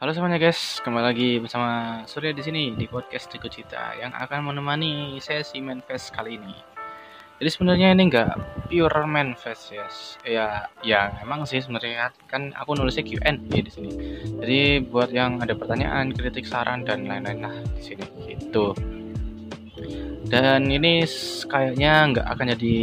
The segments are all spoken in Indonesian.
Halo semuanya guys, kembali lagi bersama Surya di sini di podcast Tiku Cita yang akan menemani sesi manifest kali ini. Jadi sebenarnya ini enggak pure manifest ya, ya, ya emang sih sebenarnya kan aku nulisnya Q&A di sini. Jadi buat yang ada pertanyaan, kritik, saran dan lain-lain lah di sini gitu. Dan ini kayaknya nggak akan jadi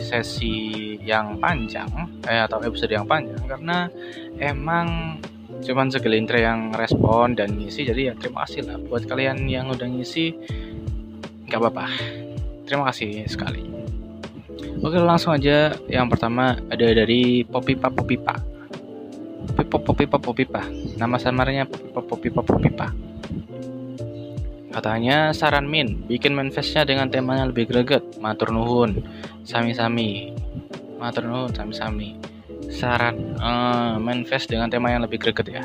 sesi yang panjang eh, atau episode yang panjang karena emang cuman segelintir yang respon dan ngisi jadi ya terima kasih lah. Buat kalian yang udah ngisi nggak apa-apa. Terima kasih sekali. Oke langsung aja. Yang pertama ada dari Popipa Popipa. Popipa Popipa Popipa. Nama samarnya Popipa Popipa Popipa. Katanya saran min bikin manifestnya dengan temanya lebih greget. Matur nuhun sami-sami. Matur nuhun sami-sami saran uh, manifest dengan tema yang lebih greget ya.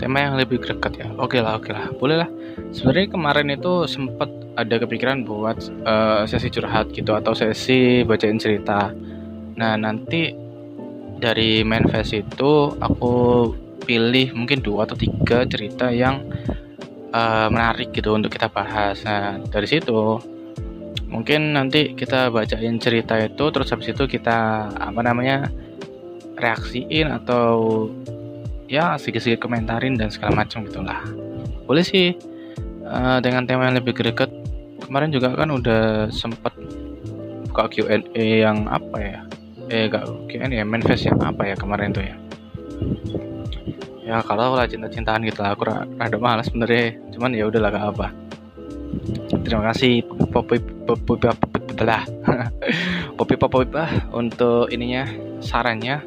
Tema yang lebih greget ya. Oke lah oke lah. Boleh lah. Sebenarnya kemarin itu sempat ada kepikiran buat uh, sesi curhat gitu atau sesi bacain cerita. Nah nanti dari manifest itu aku pilih mungkin dua atau tiga cerita yang uh, menarik gitu untuk kita bahas. Nah dari situ mungkin nanti kita bacain cerita itu terus habis itu kita apa namanya reaksiin atau ya sedikit-sedikit komentarin dan segala macam gitulah. Boleh sih uh, dengan tema yang lebih greget kemarin juga kan udah sempet buka Q&A yang apa ya? Eh gak Q&A ya manifest yang apa ya kemarin tuh ya? Ya kalau lah cinta-cintaan gitu lah aku rada malas sebenarnya. Cuman ya udahlah gak apa terima kasih Popi Popi Popi lah. Popi Popi untuk ininya sarannya.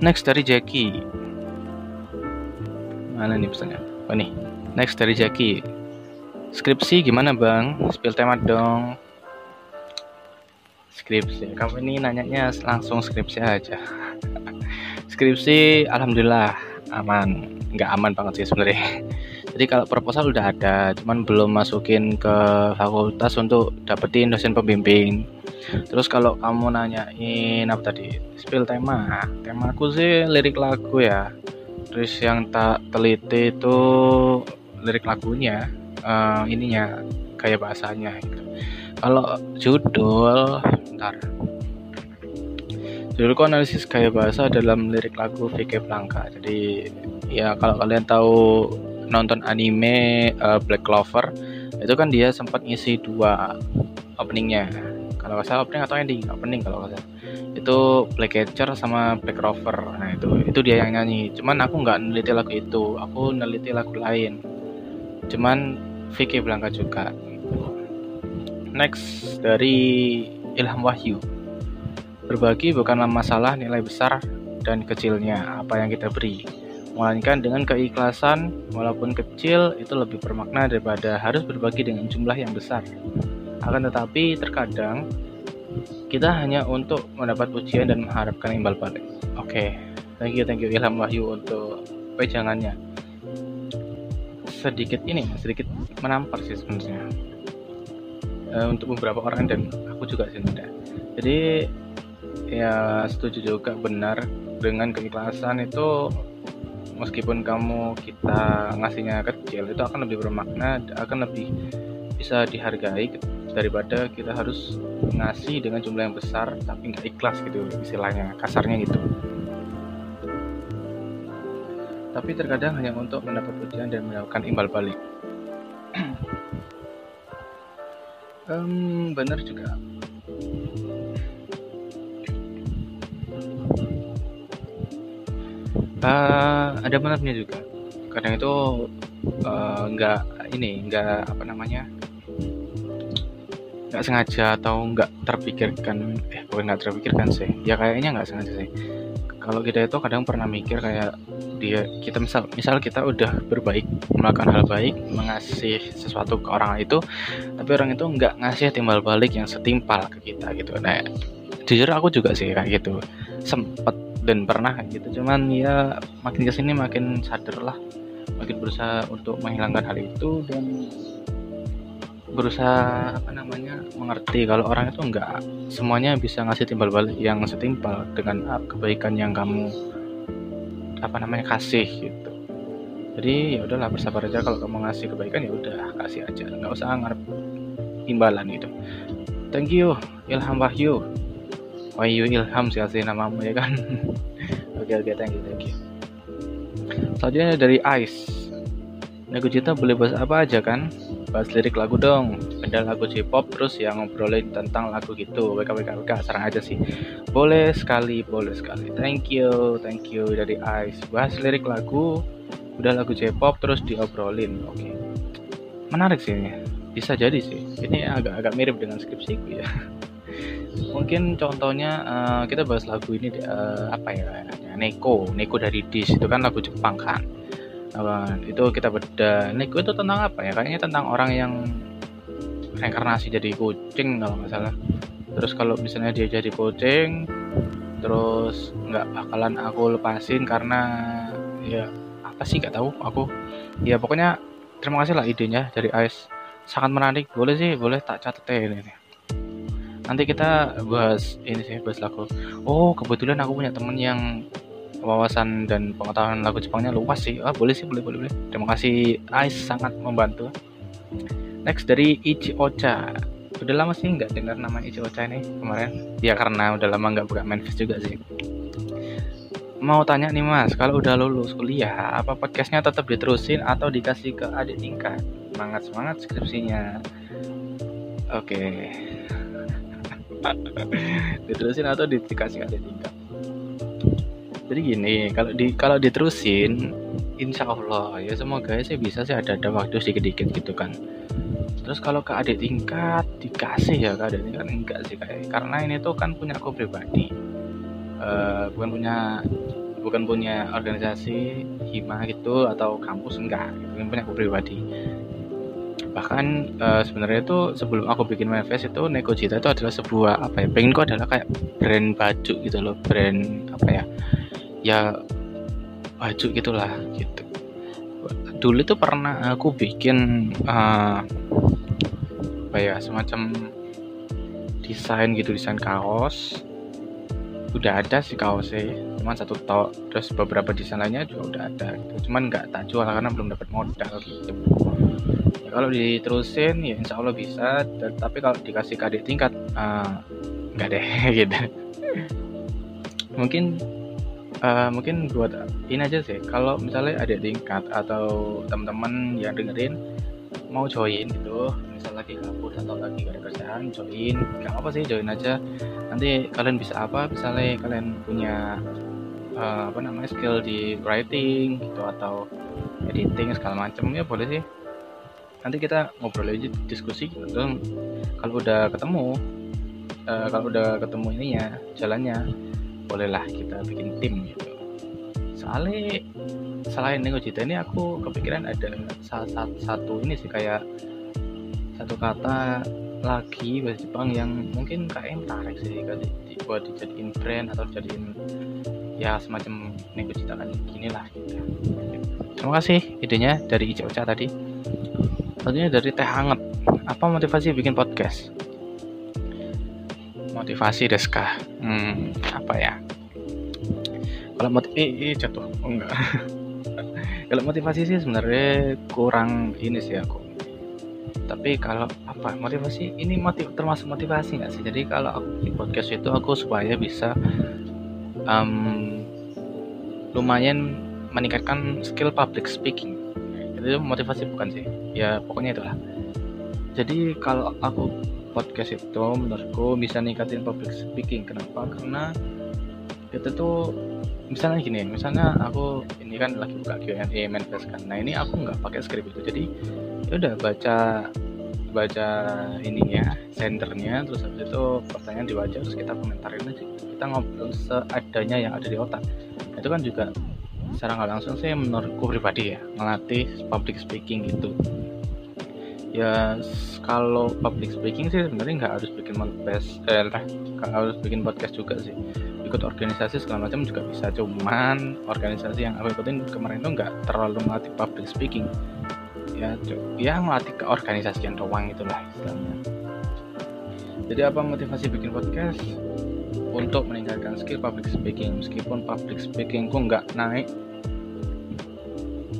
Next dari Jackie. Mana nih pesannya? Oh nih. Next dari Jackie. Skripsi gimana bang? Spill tema dong. Skripsi. Kamu ini nanyanya langsung skripsi aja. Skripsi alhamdulillah aman. Nggak aman banget sih sebenarnya jadi kalau proposal udah ada cuman belum masukin ke fakultas untuk dapetin dosen pembimbing. Terus kalau kamu nanyain apa tadi? Spill tema. Temaku sih lirik lagu ya. Terus yang tak teliti itu lirik lagunya uh, ininya kayak bahasanya gitu. Kalau judul ntar judulku analisis gaya bahasa dalam lirik lagu Vicky Blanca. Jadi ya kalau kalian tahu nonton anime uh, Black Clover itu kan dia sempat ngisi dua openingnya. Kalau nggak opening atau ending? Opening kalau nggak itu Black Catcher sama Black Clover. Nah itu itu dia yang nyanyi. Cuman aku nggak neliti lagu itu. Aku neliti lagu lain. Cuman Vicky Blanca juga. Next dari Ilham Wahyu. Berbagi bukanlah masalah nilai besar dan kecilnya apa yang kita beri melainkan dengan keikhlasan walaupun kecil itu lebih bermakna daripada harus berbagi dengan jumlah yang besar. Akan tetapi terkadang kita hanya untuk mendapat pujian dan mengharapkan imbal balik. Oke okay. thank you thank you Ilham Wahyu untuk pejangannya. Sedikit ini sedikit menampar sih sebenarnya. E, untuk beberapa orang dan aku juga sih jadi ya setuju juga benar. Dengan keikhlasan itu meskipun kamu kita ngasihnya kecil itu akan lebih bermakna akan lebih bisa dihargai daripada kita harus ngasih dengan jumlah yang besar tapi nggak ikhlas gitu istilahnya kasarnya gitu. Tapi terkadang hanya untuk mendapat pujian dan mendapatkan imbal balik. Um, benar juga uh, ada benarnya juga. Kadang itu uh, nggak ini nggak apa namanya nggak sengaja atau nggak terpikirkan eh bukan nggak terpikirkan sih. Ya kayaknya nggak sengaja sih. Kalau kita itu kadang pernah mikir kayak dia kita misal misal kita udah berbaik melakukan hal baik mengasih sesuatu ke orang itu tapi orang itu nggak ngasih timbal balik yang setimpal ke kita gitu. Nah jujur aku juga sih kayak gitu. Sempet dan pernah gitu. Cuman ya makin ke sini makin sadar lah. Makin berusaha untuk menghilangkan hal itu dan berusaha apa namanya mengerti kalau orang itu enggak semuanya bisa ngasih timbal balik yang setimpal dengan kebaikan yang kamu apa namanya kasih gitu. Jadi ya udahlah bersabar aja. Kalau kamu ngasih kebaikan ya udah kasih aja. Nggak usah ngarep imbalan gitu thank you. Ilham Wahyu Wahyu Ilham sih asli namamu ya kan? Oke oke thank you thank you. Selanjutnya dari Ice Nego Cita boleh bahas apa aja kan? Bahas lirik lagu dong. Ada lagu J-pop terus yang ngobrolin tentang lagu gitu. WK WK WK serang aja sih. Boleh sekali boleh sekali. Thank you thank you dari Ice bahas lirik lagu udah lagu J-pop terus diobrolin oke. Okay. menarik sih ini. Bisa jadi sih. Ini agak-agak mirip dengan skripsiku ya mungkin contohnya uh, kita bahas lagu ini uh, apa ya Neko Neko dari Dis itu kan lagu Jepang kan? Uh, itu kita beda. Neko itu tentang apa ya? Kayaknya tentang orang yang reinkarnasi jadi kucing kalau nggak salah. Terus kalau misalnya dia jadi kucing terus nggak bakalan aku lepasin karena ya apa sih? Nggak tahu aku. Ya pokoknya terima kasih lah idenya dari Ice sangat menarik. Boleh sih boleh tak catat ini nanti kita bahas ini sih bahas lagu. Oh kebetulan aku punya temen yang wawasan dan pengetahuan lagu Jepangnya luas sih. Ah boleh sih boleh boleh boleh. Terima kasih Ice sangat membantu. Next dari Ichi Ocha. Udah lama sih nggak dengar nama Ichi Ocha ini kemarin. Ya karena udah lama nggak buka manifest juga sih. Mau tanya nih mas kalau udah lulus kuliah apa podcastnya tetap diterusin atau dikasih ke adik tingkat? Semangat semangat skripsinya. Oke. okay. diterusin atau dikasih ke adik tingkat? Jadi gini kalau di kalau diterusin insya Allah ya semoga sih bisa sih ada ada waktu sedikit dikit gitu kan. Terus kalau ke adik tingkat dikasih ya ke adik tingkat? Enggak sih kayak karena ini tuh kan punya aku pribadi. Uh, bukan punya bukan punya organisasi hima gitu atau kampus enggak. Itu punya aku pribadi bahkan uh, sebenarnya itu sebelum aku bikin manifest itu Negojita itu adalah sebuah apa ya pengen adalah kayak brand baju gitu loh brand apa ya ya baju gitulah gitu. Dulu itu pernah aku bikin uh, apa ya semacam desain gitu desain kaos. Udah ada sih kaosnya cuman satu tok. Terus beberapa desain lainnya juga udah ada gitu. cuman nggak tak jual karena belum dapat modal gitu kalau diterusin ya insya Allah bisa. Tapi kalau dikasih ke tingkat uh, nggak deh gitu. Mungkin uh, mungkin buat ini aja sih. Kalau misalnya ada tingkat atau teman-teman yang dengerin mau join gitu misal lagi kabut atau lagi gak ada kerjaan join. Gak apa sih join aja. Nanti kalian bisa apa? Misalnya kalian punya uh, apa namanya skill di writing gitu atau editing segala macam ya boleh sih nanti kita ngobrol aja diskusi gitu kalau udah ketemu uh, kalau udah ketemu ininya jalannya bolehlah kita bikin tim gitu soalnya selain Nego Cita ini aku kepikiran ada satu, satu ini sih kayak satu kata lagi bahasa Jepang yang mungkin kayak menarik sih buat dijadiin brand atau dijadiin ya semacam Nego Cita kan gini lah gitu. terima kasih idenya dari Ijo Ocha tadi selanjutnya dari Teh Hangat. Apa motivasi bikin podcast? Motivasi Deska hmm, apa ya? Kalau motivasi jatuh. Oh, enggak. Kalau motivasi sih sebenarnya kurang ini sih aku. Tapi kalau apa motivasi? Ini motiv termasuk motivasi nggak sih? Jadi kalau aku di podcast itu aku supaya bisa um, lumayan meningkatkan skill public speaking itu motivasi bukan sih. Ya pokoknya itulah. Jadi kalau aku podcast itu menurutku bisa ningkatin public speaking. Kenapa? Karena kita tuh misalnya gini misalnya aku ini kan lagi buka Q&A manifest kan. Nah ini aku nggak pakai skrip itu. Jadi ya udah baca baca ininya sendernya terus habis itu pertanyaan dibaca terus kita komentarin aja. Kita ngobrol seadanya yang ada di otak. Nah, itu kan juga secara nggak langsung sih menurutku pribadi ya ngelatih public speaking gitu. Ya kalau public speaking sih sebenarnya nggak harus bikin podcast eh nggak harus bikin podcast juga sih. Ikut organisasi segala macam juga bisa cuman organisasi yang aku ikutin kemarin itu nggak terlalu melatih public speaking. Ya ya melatih ke organisasi yang doang itulah istilahnya. Jadi apa motivasi bikin podcast? Untuk meningkatkan skill public speaking. Meskipun public speakingku nggak naik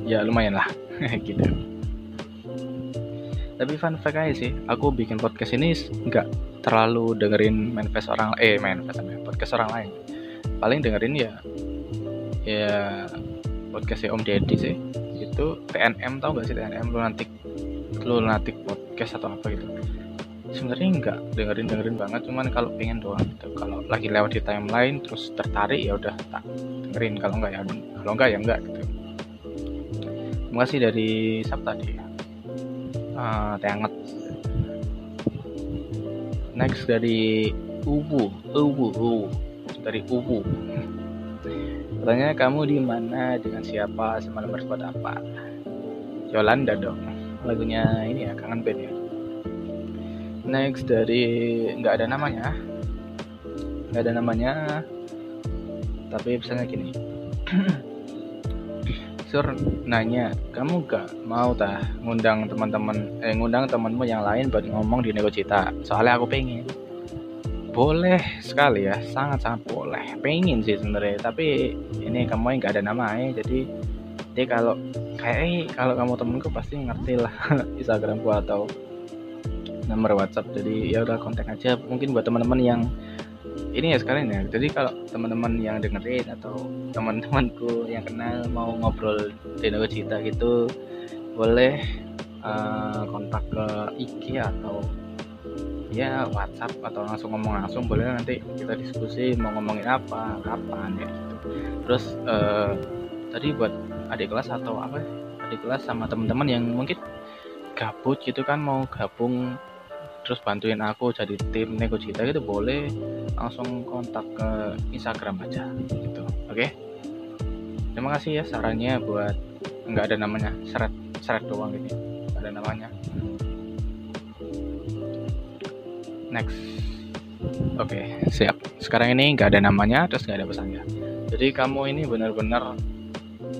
ya lumayan lah. Gitu. Tapi fun fact aja sih aku bikin podcast ini nggak terlalu dengerin manifest orang eh manifest podcast orang lain. Paling dengerin ya ya podcastnya Om Deddy sih. Itu TNM tau gak sih TNM lunatic lunatic podcast atau apa gitu. Sebenarnya nggak dengerin dengerin banget cuman kalau pengen doang gitu. Kalau lagi lewat di timeline terus tertarik ya udah tak dengerin. Kalau nggak ya kalau nggak ya enggak gitu terima kasih dari sub tadi uh, teh hangat next dari Ubu. Ubu Ubu. Dari Ubu. Katanya kamu di mana? Dengan siapa? Semalam berbuat apa? Yolanda dong. Lagunya ini ya kangen band ya. Next dari nggak ada namanya. Nggak ada namanya. Tapi misalnya gini Sur nanya kamu gak mau tah ngundang teman-teman eh ngundang temanmu yang lain buat ngomong di Nego Cita soalnya aku pengen. Boleh sekali ya sangat sangat boleh. Pengen sih sebenarnya tapi ini kamu yang nggak ada namanya jadi dia kalau kayak eh, kalau kamu temenku pasti ngerti lah Instagramku atau nomor WhatsApp. Jadi ya udah kontak aja mungkin buat teman-teman yang ini ya sekalian ya. Jadi kalau teman-teman yang dengerin atau teman-temanku yang kenal mau ngobrol Naga Cita gitu boleh uh, kontak ke IG atau ya WhatsApp atau langsung ngomong langsung boleh nanti kita diskusi mau ngomongin apa kapan ya gitu. Terus uh, tadi buat adik kelas atau apa adik kelas sama teman-teman yang mungkin gabut gitu kan mau gabung terus bantuin aku jadi tim nego cita gitu boleh langsung kontak ke Instagram aja gitu. Oke? Okay? terima kasih ya sarannya buat nggak ada namanya seret seret doang gitu nggak ada namanya. Next. Oke okay, siap. Sekarang ini nggak ada namanya terus nggak ada pesannya. Jadi kamu ini benar-benar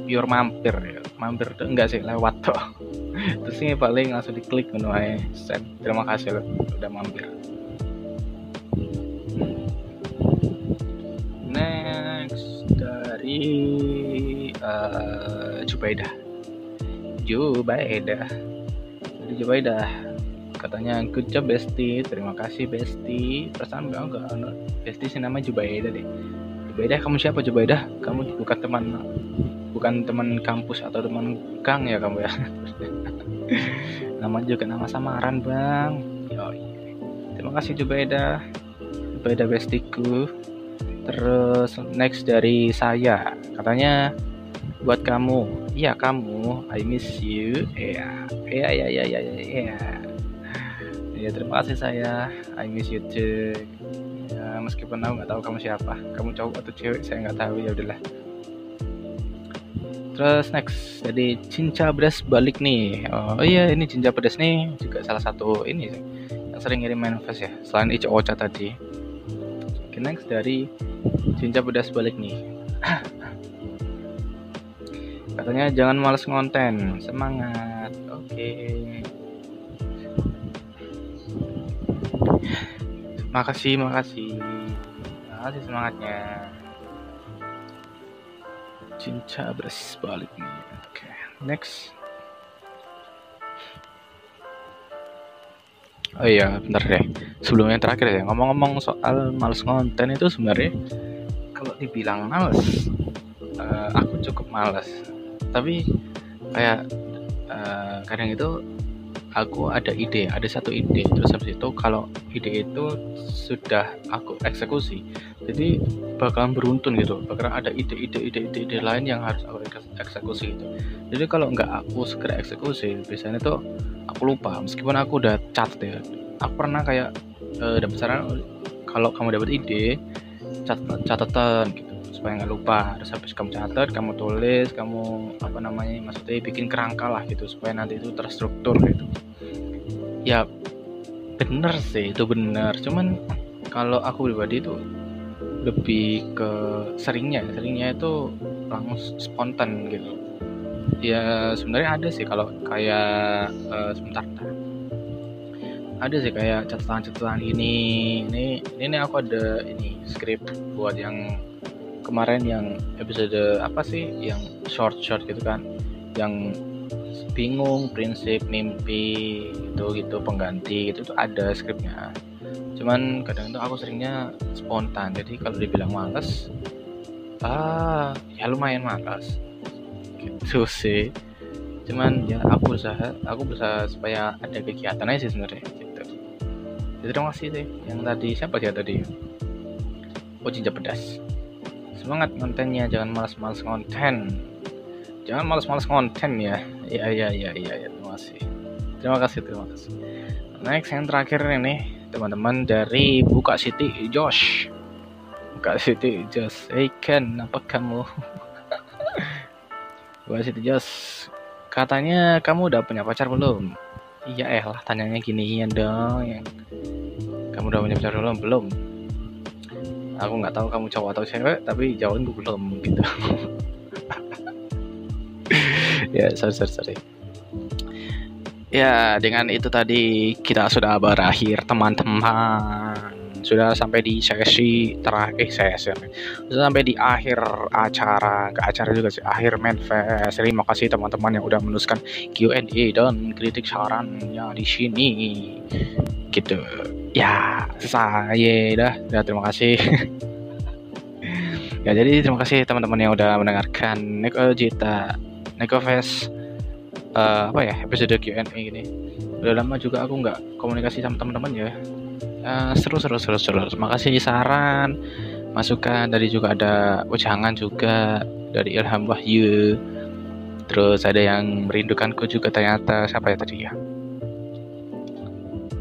pure mampir ya mampir tuh enggak sih lewat tuh. Terus ini paling langsung diklik menu send terima kasih loh udah mampir. Next dari uh, Jubaidah. Dari Jubaidah. Katanya good job Besti terima kasih Besti perasaan enggak enggak Besti sih nama Jubaidah deh. Jubaidah kamu siapa Jubaidah? Kamu bukan teman bukan teman kampus atau teman gang ya kamu ya. Nama juga nama samaran bang. Yoi. terima kasih Jubaida Jubaida bestiku. Terus next dari saya. Katanya buat kamu. Iya kamu. I miss you. Ya ya ya ya ya ya ya terima kasih saya. I miss you too. Ya meskipun aku nggak tahu kamu siapa. Kamu cowok atau cewek saya nggak tahu. Ya udahlah Terus next jadi cinca beras balik nih. Oh, iya ini cinca pedas nih juga salah satu ini yang sering ngirim manifest ya. Selain Ico Ocha tadi. Oke, next dari cinca pedas balik nih. Katanya jangan males ngonten, semangat. Oke. Okay. Makasih, makasih. Makasih semangatnya cinta beres balik nih oke okay. next. Oh iya bentar deh. Sebelum yang terakhir ya ngomong-ngomong soal males konten itu sebenarnya kalau dibilang males uh, aku cukup males. Tapi kayak uh, kadang itu aku ada ide ada satu ide. Terus habis itu kalau ide itu sudah aku eksekusi jadi bakalan beruntun gitu bakalan ada ide-ide ide-ide ide lain yang harus aku eksekusi gitu jadi kalau nggak aku segera eksekusi biasanya tuh aku lupa. Meskipun aku udah catat ya aku pernah kayak uh, dapat saran kalau kamu dapat ide catat catatan gitu. Supaya nggak lupa terus habis kamu catat kamu tulis kamu apa namanya maksudnya bikin kerangka lah gitu supaya nanti itu terstruktur gitu. Ya bener sih itu bener. Cuman kalau aku pribadi itu lebih ke seringnya. Seringnya itu langsung spontan gitu. Ya sebenarnya ada sih kalau kayak uh, sebentar ada sih kayak catatan-catatan ini ini ini aku ada ini script buat yang kemarin yang episode apa sih? Yang short short gitu kan. Yang bingung prinsip mimpi itu gitu pengganti itu tuh ada skripnya. Cuman kadang itu aku seringnya spontan. Jadi kalau dibilang males ah ya lumayan malas gitu sih. Cuman ya aku berusaha aku berusaha supaya ada kegiatan aja sih sebenarnya gitu. Jadi terima kasih sih. Yang tadi siapa sih tadi? Oh cinta pedas. Semangat kontennya jangan malas-malas konten. Jangan malas-malas konten ya iya iya iya iya ya, terima kasih. Terima kasih terima kasih. Next yang terakhir ini teman-teman dari Buka City Josh. Buka City Josh. Hey Ken apa kamu? Buka City Josh. Katanya kamu udah punya pacar belum? Iya eh lah tanyanya gini ya dong yang kamu udah punya pacar belum? Belum. Aku nggak tahu kamu cowok atau cewek tapi jawaban gue belum gitu ya sorry sorry sorry. Ya dengan itu tadi kita sudah berakhir teman-teman. Sudah sampai di sesi terakhir eh, sesi sudah sampai di akhir acara. Ke acara juga sih akhir manifest terima kasih teman-teman yang udah menuliskan Q&A dan kritik sarannya di sini. Gitu. Ya saya dah. Ya terima kasih. Ya jadi terima kasih teman-teman yang udah mendengarkan Neko Jita Neko Fest uh, apa ya episode Q&A gini. Udah lama juga aku nggak komunikasi sama teman-teman ya. Uh, seru seru seru seru. Makasih saran masukan. Dari juga ada ujangan juga dari Ilham Wahyu. Terus ada yang merindukanku juga ternyata. Siapa ya tadi ya?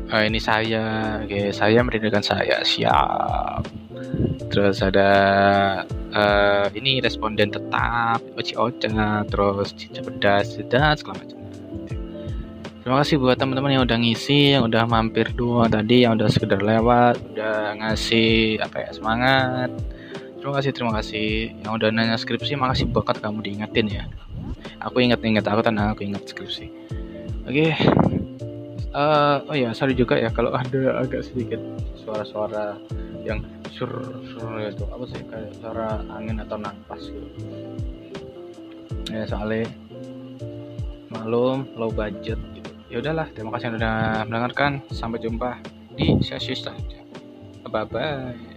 Uh, ini saya. Oke saya merindukan saya. Siap terus ada uh, ini responden tetap Oci Ocha terus Cica Pedas dan segala macam. Terima kasih buat teman-teman yang udah ngisi yang udah mampir dua tadi yang udah sekedar lewat udah ngasih apa ya semangat. Terima kasih terima kasih. Yang udah nanya skripsi makasih banget kamu diingetin ya. Aku inget-inget aku tenang aku inget skripsi. Oke. okay. Uh, oh ya sorry juga ya kalau ada agak sedikit suara-suara yang sur sur itu. Apa sih kayak suara angin atau nafas gitu. Ya soalnya malum low budget gitu. Ya udahlah terima kasih yang udah mendengarkan. Sampai jumpa di sesi selanjutnya. Bye bye